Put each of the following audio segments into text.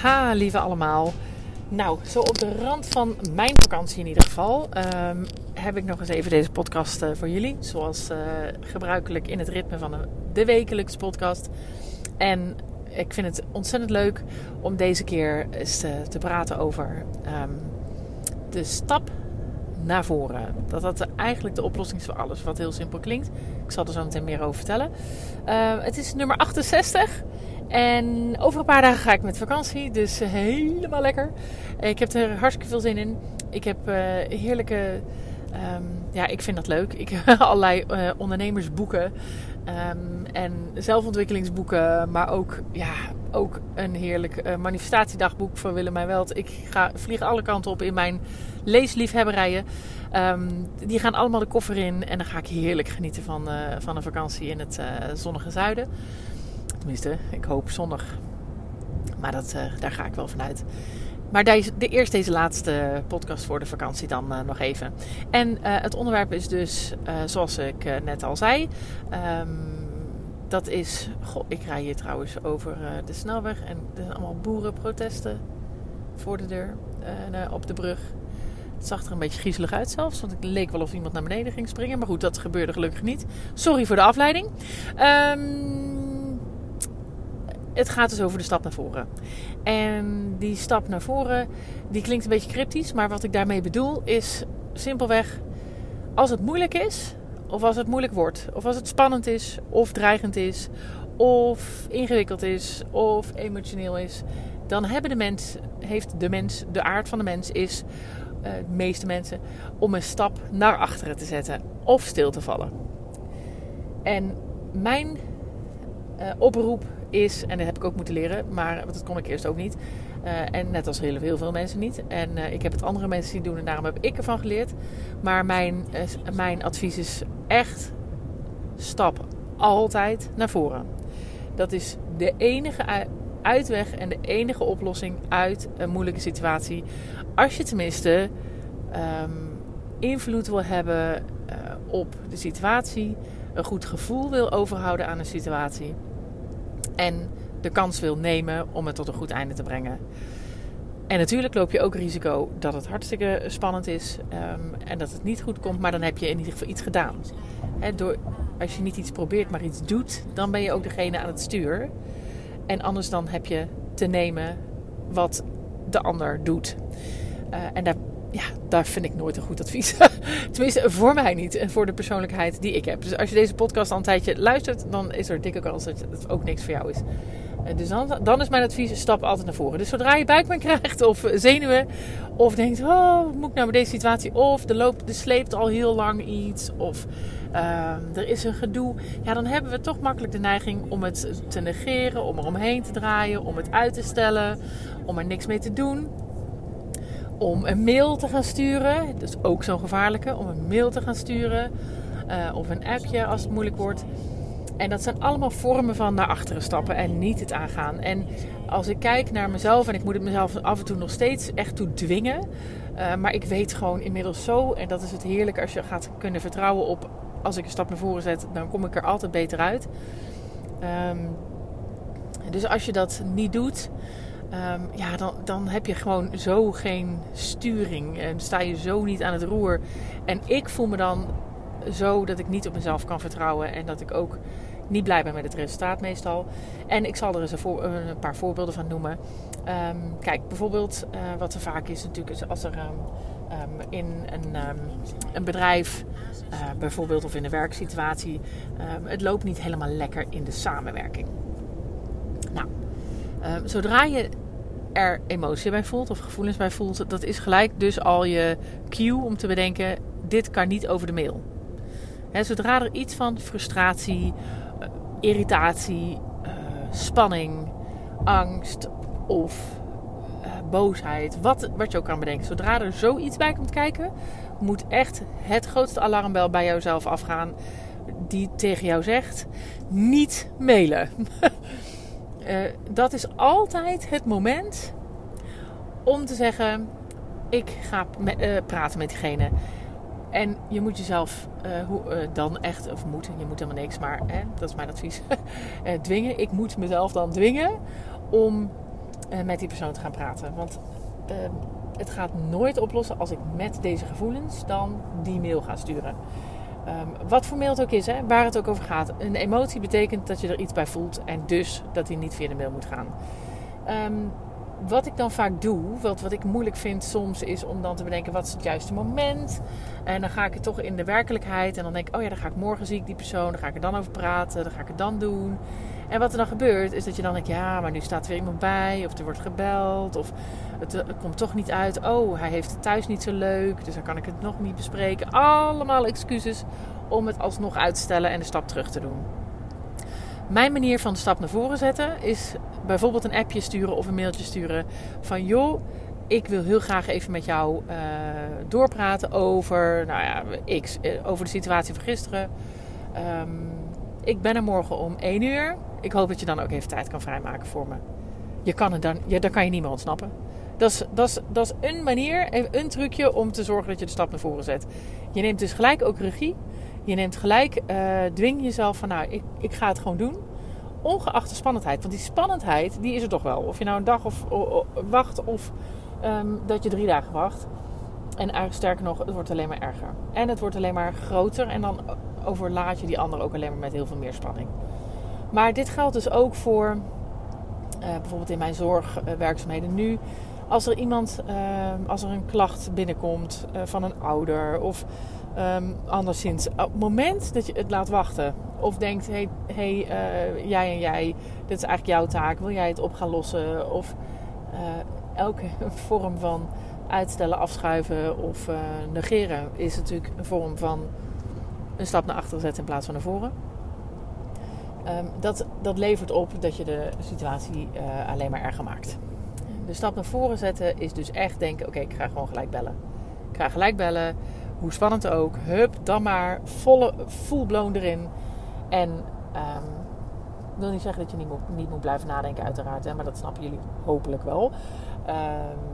Ha, lieve allemaal. Nou, zo op de rand van mijn vakantie in ieder geval, ehm, heb ik nog eens even deze podcast uh, voor jullie. Zoals uh, gebruikelijk in het ritme van de, de wekelijkse podcast. En ik vind het ontzettend leuk om deze keer eens te, te praten over um, de stap naar voren. Dat dat eigenlijk de oplossing is voor alles, wat heel simpel klinkt. Ik zal er zo meteen meer over vertellen. Uh, het is nummer 68. En over een paar dagen ga ik met vakantie. Dus helemaal lekker. Ik heb er hartstikke veel zin in. Ik heb uh, heerlijke. Um, ja, ik vind dat leuk. Ik allerlei uh, ondernemersboeken. Um, en zelfontwikkelingsboeken. Maar ook, ja, ook een heerlijk manifestatiedagboek van Willemijn Welt. Ik ga, vlieg alle kanten op in mijn leesliefhebberijen. Um, die gaan allemaal de koffer in. En dan ga ik heerlijk genieten van, van een vakantie in het zonnige zuiden. Tenminste, ik hoop zonnig. Maar dat, uh, daar ga ik wel vanuit. Maar deze, de, eerst deze laatste podcast voor de vakantie dan uh, nog even. En uh, het onderwerp is dus, zoals ik net al zei... Um, dat is... Goh, ik rij hier trouwens over de snelweg. En er zijn allemaal boerenprotesten voor de deur. op de brug. Het zag er een beetje griezelig uit zelfs. Want het leek wel of iemand naar beneden ging springen. Maar goed, dat gebeurde gelukkig niet. Sorry voor de afleiding. Um, het gaat dus over de stap naar voren. En die stap naar voren, die klinkt een beetje cryptisch. Maar wat ik daarmee bedoel is simpelweg... Als het moeilijk is, of als het moeilijk wordt... of als het spannend is, of dreigend is... of ingewikkeld is, of emotioneel is... dan hebben de mens, heeft de mens, de aard van de mens is... Uh, de meeste mensen, om een stap naar achteren te zetten of stil te vallen. En mijn uh, oproep is, en dat heb ik ook moeten leren, maar dat kon ik eerst ook niet. Uh, en net als heel, veel mensen niet. En uh, ik heb het andere mensen zien doen en daarom heb ik ervan geleerd. Maar mijn, uh, mijn advies is echt: stap altijd naar voren. Dat is de enige uitweg en de enige oplossing uit een moeilijke situatie. Als je tenminste um, invloed wil hebben op de situatie, een goed gevoel wil overhouden aan een situatie en de kans wil nemen om het tot een goed einde te brengen. En natuurlijk loop je ook risico dat het hartstikke spannend is um, en dat het niet goed komt, maar dan heb je in ieder geval iets gedaan. Door, als je niet iets probeert, maar iets doet, dan ben je ook degene aan het stuur. En anders dan heb je te nemen wat de ander doet. Uh, en daar, ja, daar vind ik nooit een goed advies. Tenminste, voor mij niet. En voor de persoonlijkheid die ik heb. Dus als je deze podcast al een tijdje luistert, dan is er dikke kans dat het ook niks voor jou is. Dus dan, dan is mijn advies, stap altijd naar voren. Dus zodra je buikpijn krijgt of zenuwen, of denkt, oh, moet ik nou met deze situatie? Of er, loopt, er sleept al heel lang iets, of uh, er is een gedoe. Ja, dan hebben we toch makkelijk de neiging om het te negeren, om er omheen te draaien, om het uit te stellen, om er niks mee te doen om een mail te gaan sturen. Dat is ook zo'n gevaarlijke. Om een mail te gaan sturen. Uh, of een appje als het moeilijk wordt. En dat zijn allemaal vormen van naar achteren stappen en niet het aangaan. En als ik kijk naar mezelf, en ik moet het mezelf af en toe nog steeds echt toe dwingen. Uh, maar ik weet gewoon inmiddels zo, en dat is het heerlijke als je gaat kunnen vertrouwen op als ik een stap naar voren zet, dan kom ik er altijd beter uit. Um, dus als je dat niet doet, Um, ja, dan, dan heb je gewoon zo geen sturing. En sta je zo niet aan het roer. En ik voel me dan zo dat ik niet op mezelf kan vertrouwen. En dat ik ook niet blij ben met het resultaat meestal. En ik zal er eens een, paar voorbeelden van noemen. Um, kijk, bijvoorbeeld uh, wat er vaak is natuurlijk is als er um, in een, een bedrijf... Uh, bijvoorbeeld of in een werksituatie... het loopt niet helemaal lekker in de samenwerking. Um, zodra je er emotie bij voelt of gevoelens bij voelt, dat is gelijk dus al je cue om te bedenken: dit kan niet over de mail. Zodra er iets van frustratie, uh, irritatie, uh, spanning, angst of uh, boosheid, wat, wat je ook kan bedenken, zodra er zoiets bij komt kijken, moet echt het grootste alarmbel bij jouzelf afgaan die tegen jou zegt: niet mailen. Uh, dat is altijd het moment om te zeggen: ik ga me, uh, praten met diegene. En je moet jezelf uh, hoe, dan echt, of moet, je moet helemaal niks, maar hè, dat is mijn advies, dwingen. Ik moet mezelf dan dwingen om met die persoon te gaan praten. Want uh, het gaat nooit oplossen als ik met deze gevoelens dan die mail ga sturen. Um, wat voor mail het ook is, hè, waar het ook over gaat. Een emotie betekent dat je er iets bij voelt en dus dat die niet via de mail moet gaan. Um, wat ik dan vaak doe, wat, wat ik moeilijk vind soms, is om dan te bedenken wat is het juiste moment. En dan ga ik het toch in de werkelijkheid. En dan denk ik, oh ja, dan ga ik morgen zie ik die persoon. Dan ga ik er dan over praten. Dan ga ik het dan doen. En wat er dan gebeurt, is dat je dan denkt, ja, maar nu staat er weer iemand bij. Of er wordt gebeld. Of het, het komt toch niet uit. Oh, hij heeft het thuis niet zo leuk. Dus dan kan ik het nog niet bespreken. Allemaal excuses om het alsnog uit te stellen en de stap terug te doen. Mijn manier van de stap naar voren zetten is bijvoorbeeld een appje sturen of een mailtje sturen van joh, ik wil heel graag even met jou uh, doorpraten over, nou ja, X, eh, over de situatie van gisteren. Um, ik ben er morgen om 1 uur. Ik hoop dat je dan ook even tijd kan vrijmaken voor me. Je kan het dan, ja, dan kan je niet meer ontsnappen. Dat is, dat, is, dat is een manier, een trucje om te zorgen dat je de stap naar voren zet. Je neemt dus gelijk ook regie. Je neemt gelijk, uh, dwing jezelf van nou, ik, ik ga het gewoon doen. Ongeacht de spannendheid. Want die spannendheid, die is er toch wel. Of je nou een dag of, wacht of um, dat je drie dagen wacht. En eigenlijk sterker nog, het wordt alleen maar erger. En het wordt alleen maar groter. En dan overlaat je die ander ook alleen maar met heel veel meer spanning. Maar dit geldt dus ook voor uh, bijvoorbeeld in mijn zorgwerkzaamheden nu. Als er iemand, uh, als er een klacht binnenkomt uh, van een ouder of um, anderszins. Op het moment dat je het laat wachten of denkt: hé, hey, hey, jij en jij, dit is eigenlijk jouw taak, wil jij het op gaan lossen? Of elke vorm van uitstellen, afschuiven of negeren is natuurlijk een vorm van een stap naar achteren zetten in plaats van naar voren. Um, dat, dat levert op dat je de situatie uh, alleen maar erger maakt. De stap naar voren zetten is dus echt denken: oké, ik ga gewoon gelijk bellen. Ik ga gelijk bellen, hoe spannend ook. Hup, dan maar volle, full blown erin. En um, ik wil niet zeggen dat je niet moet, niet moet blijven nadenken, uiteraard, hè, maar dat snappen jullie hopelijk wel. Um,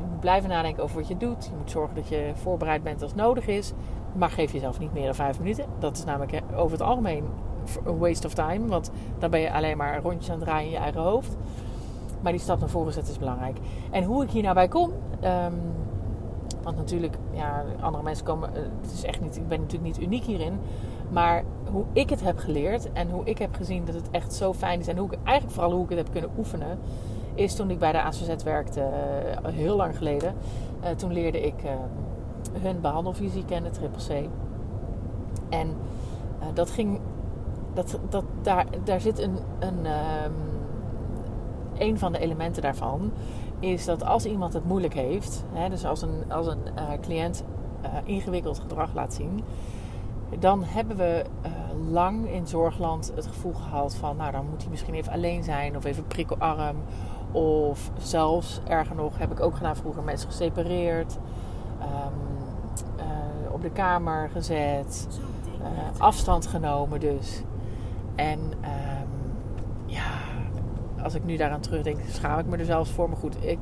je moet blijven nadenken over wat je doet. Je moet zorgen dat je voorbereid bent als nodig is. Maar geef jezelf niet meer dan vijf minuten. Dat is namelijk over het algemeen een waste of time. Want dan ben je alleen maar rondjes aan het draaien in je eigen hoofd. Maar die stap naar voren zetten is belangrijk. En hoe ik hier nou bij kom. Um, want natuurlijk, ja, andere mensen komen. Eh, het is echt niet, ik ben natuurlijk niet uniek hierin. Maar hoe ik het heb geleerd en hoe ik heb gezien dat het echt zo fijn is. En hoe ik eigenlijk vooral hoe ik het heb kunnen oefenen. Is toen ik bij de ACZ werkte, uh, heel lang geleden. Uh, toen leerde ik hun behandelvisie kennen, triple C. En uh, dat ging, dat, dat, daar, daar zit een, een, um, een van de elementen daarvan, is dat als iemand het moeilijk heeft, hè, dus als een, als een uh, cliënt uh, ingewikkeld gedrag laat zien, dan hebben we lang in zorgland het gevoel gehad van, nou dan moet hij misschien even alleen zijn of even prikkelarm. Of zelfs, erger nog, heb ik ook gedaan vroeger mensen gesepareerd. Um, op de kamer gezet. Uh, afstand genomen dus. En um, ja, als ik nu daaraan terugdenk, schaam ik me er zelfs voor. Maar goed, ik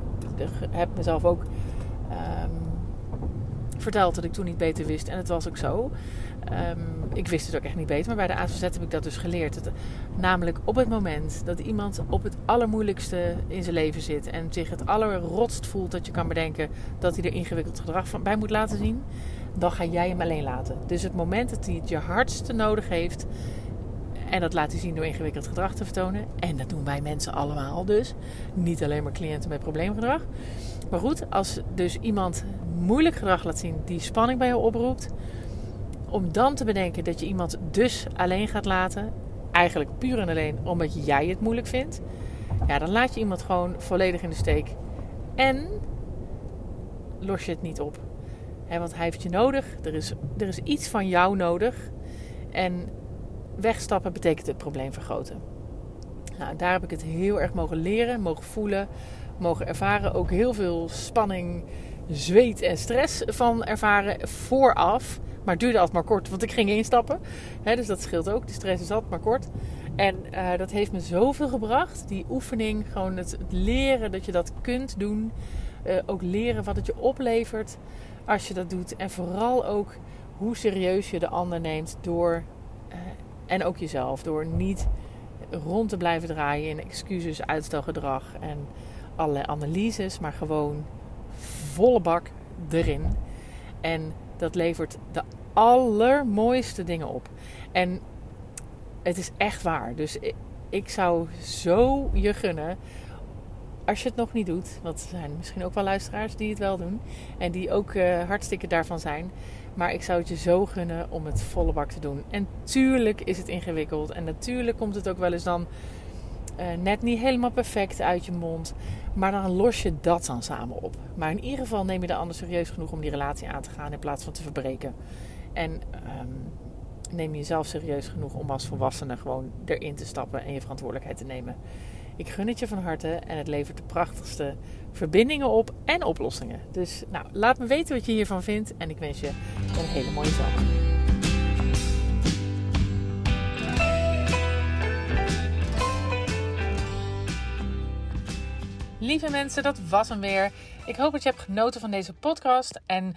heb mezelf ook um, verteld dat ik toen niet beter wist. En het was ook zo. Um, ik wist het ook echt niet beter. Maar bij de AZZ heb ik dat dus geleerd. Dat, namelijk op het moment dat iemand op het allermoeilijkste in zijn leven zit. En zich het allerrotst voelt dat je kan bedenken dat hij er ingewikkeld gedrag van bij moet laten zien dan ga jij hem alleen laten. Dus het moment dat hij het je hardste nodig heeft, en dat laat hij zien door ingewikkeld gedrag te vertonen. En dat doen wij mensen allemaal dus. Niet alleen maar cliënten met probleemgedrag. Maar goed, als dus iemand moeilijk gedrag laat zien die spanning bij jou oproept. Om dan te bedenken dat je iemand dus alleen gaat laten. Eigenlijk puur en alleen omdat jij het moeilijk vindt. Ja, dan laat je iemand gewoon volledig in de steek. En los je het niet op want hij heeft je nodig. Er is, er is iets van jou nodig. En wegstappen betekent het probleem vergroten. Nou, daar heb ik het heel erg mogen leren, mogen voelen, mogen ervaren. Ook heel veel spanning, zweet en stress van ervaren vooraf. Maar het duurde altijd maar kort, want ik ging instappen. dus dat scheelt ook. De stress is altijd maar kort. En uh, dat heeft me zoveel gebracht. Die oefening, gewoon het, leren dat je dat kunt doen. Uh, ook leren wat het je oplevert als je dat doet. En vooral ook hoe serieus je de ander neemt door, uh, en ook jezelf, door niet rond te blijven draaien in excuses, uitstelgedrag en allerlei analyses, maar gewoon volle bak erin. En dat levert de allermooiste dingen op. En het is echt waar. Dus ik zou zo je gunnen. Als je het nog niet doet, want er zijn misschien ook wel luisteraars die het wel doen. En die ook uh, hartstikke daarvan zijn. Maar ik zou het je zo gunnen om het volle bak te doen. En tuurlijk is het ingewikkeld. En natuurlijk komt het ook wel eens dan uh, net niet helemaal perfect uit je mond. Maar dan los je dat dan samen op. Maar in ieder geval neem je de ander serieus genoeg om die relatie aan te gaan in plaats van te verbreken. En um, neem jezelf serieus genoeg om als volwassene gewoon erin te stappen en je verantwoordelijkheid te nemen. Ik gun het je van harte en het levert de prachtigste verbindingen op en oplossingen. Dus nou, laat me weten wat je hiervan vindt en ik wens je een hele mooie zomer. Lieve mensen, dat was hem weer. Ik hoop dat je hebt genoten van deze podcast. En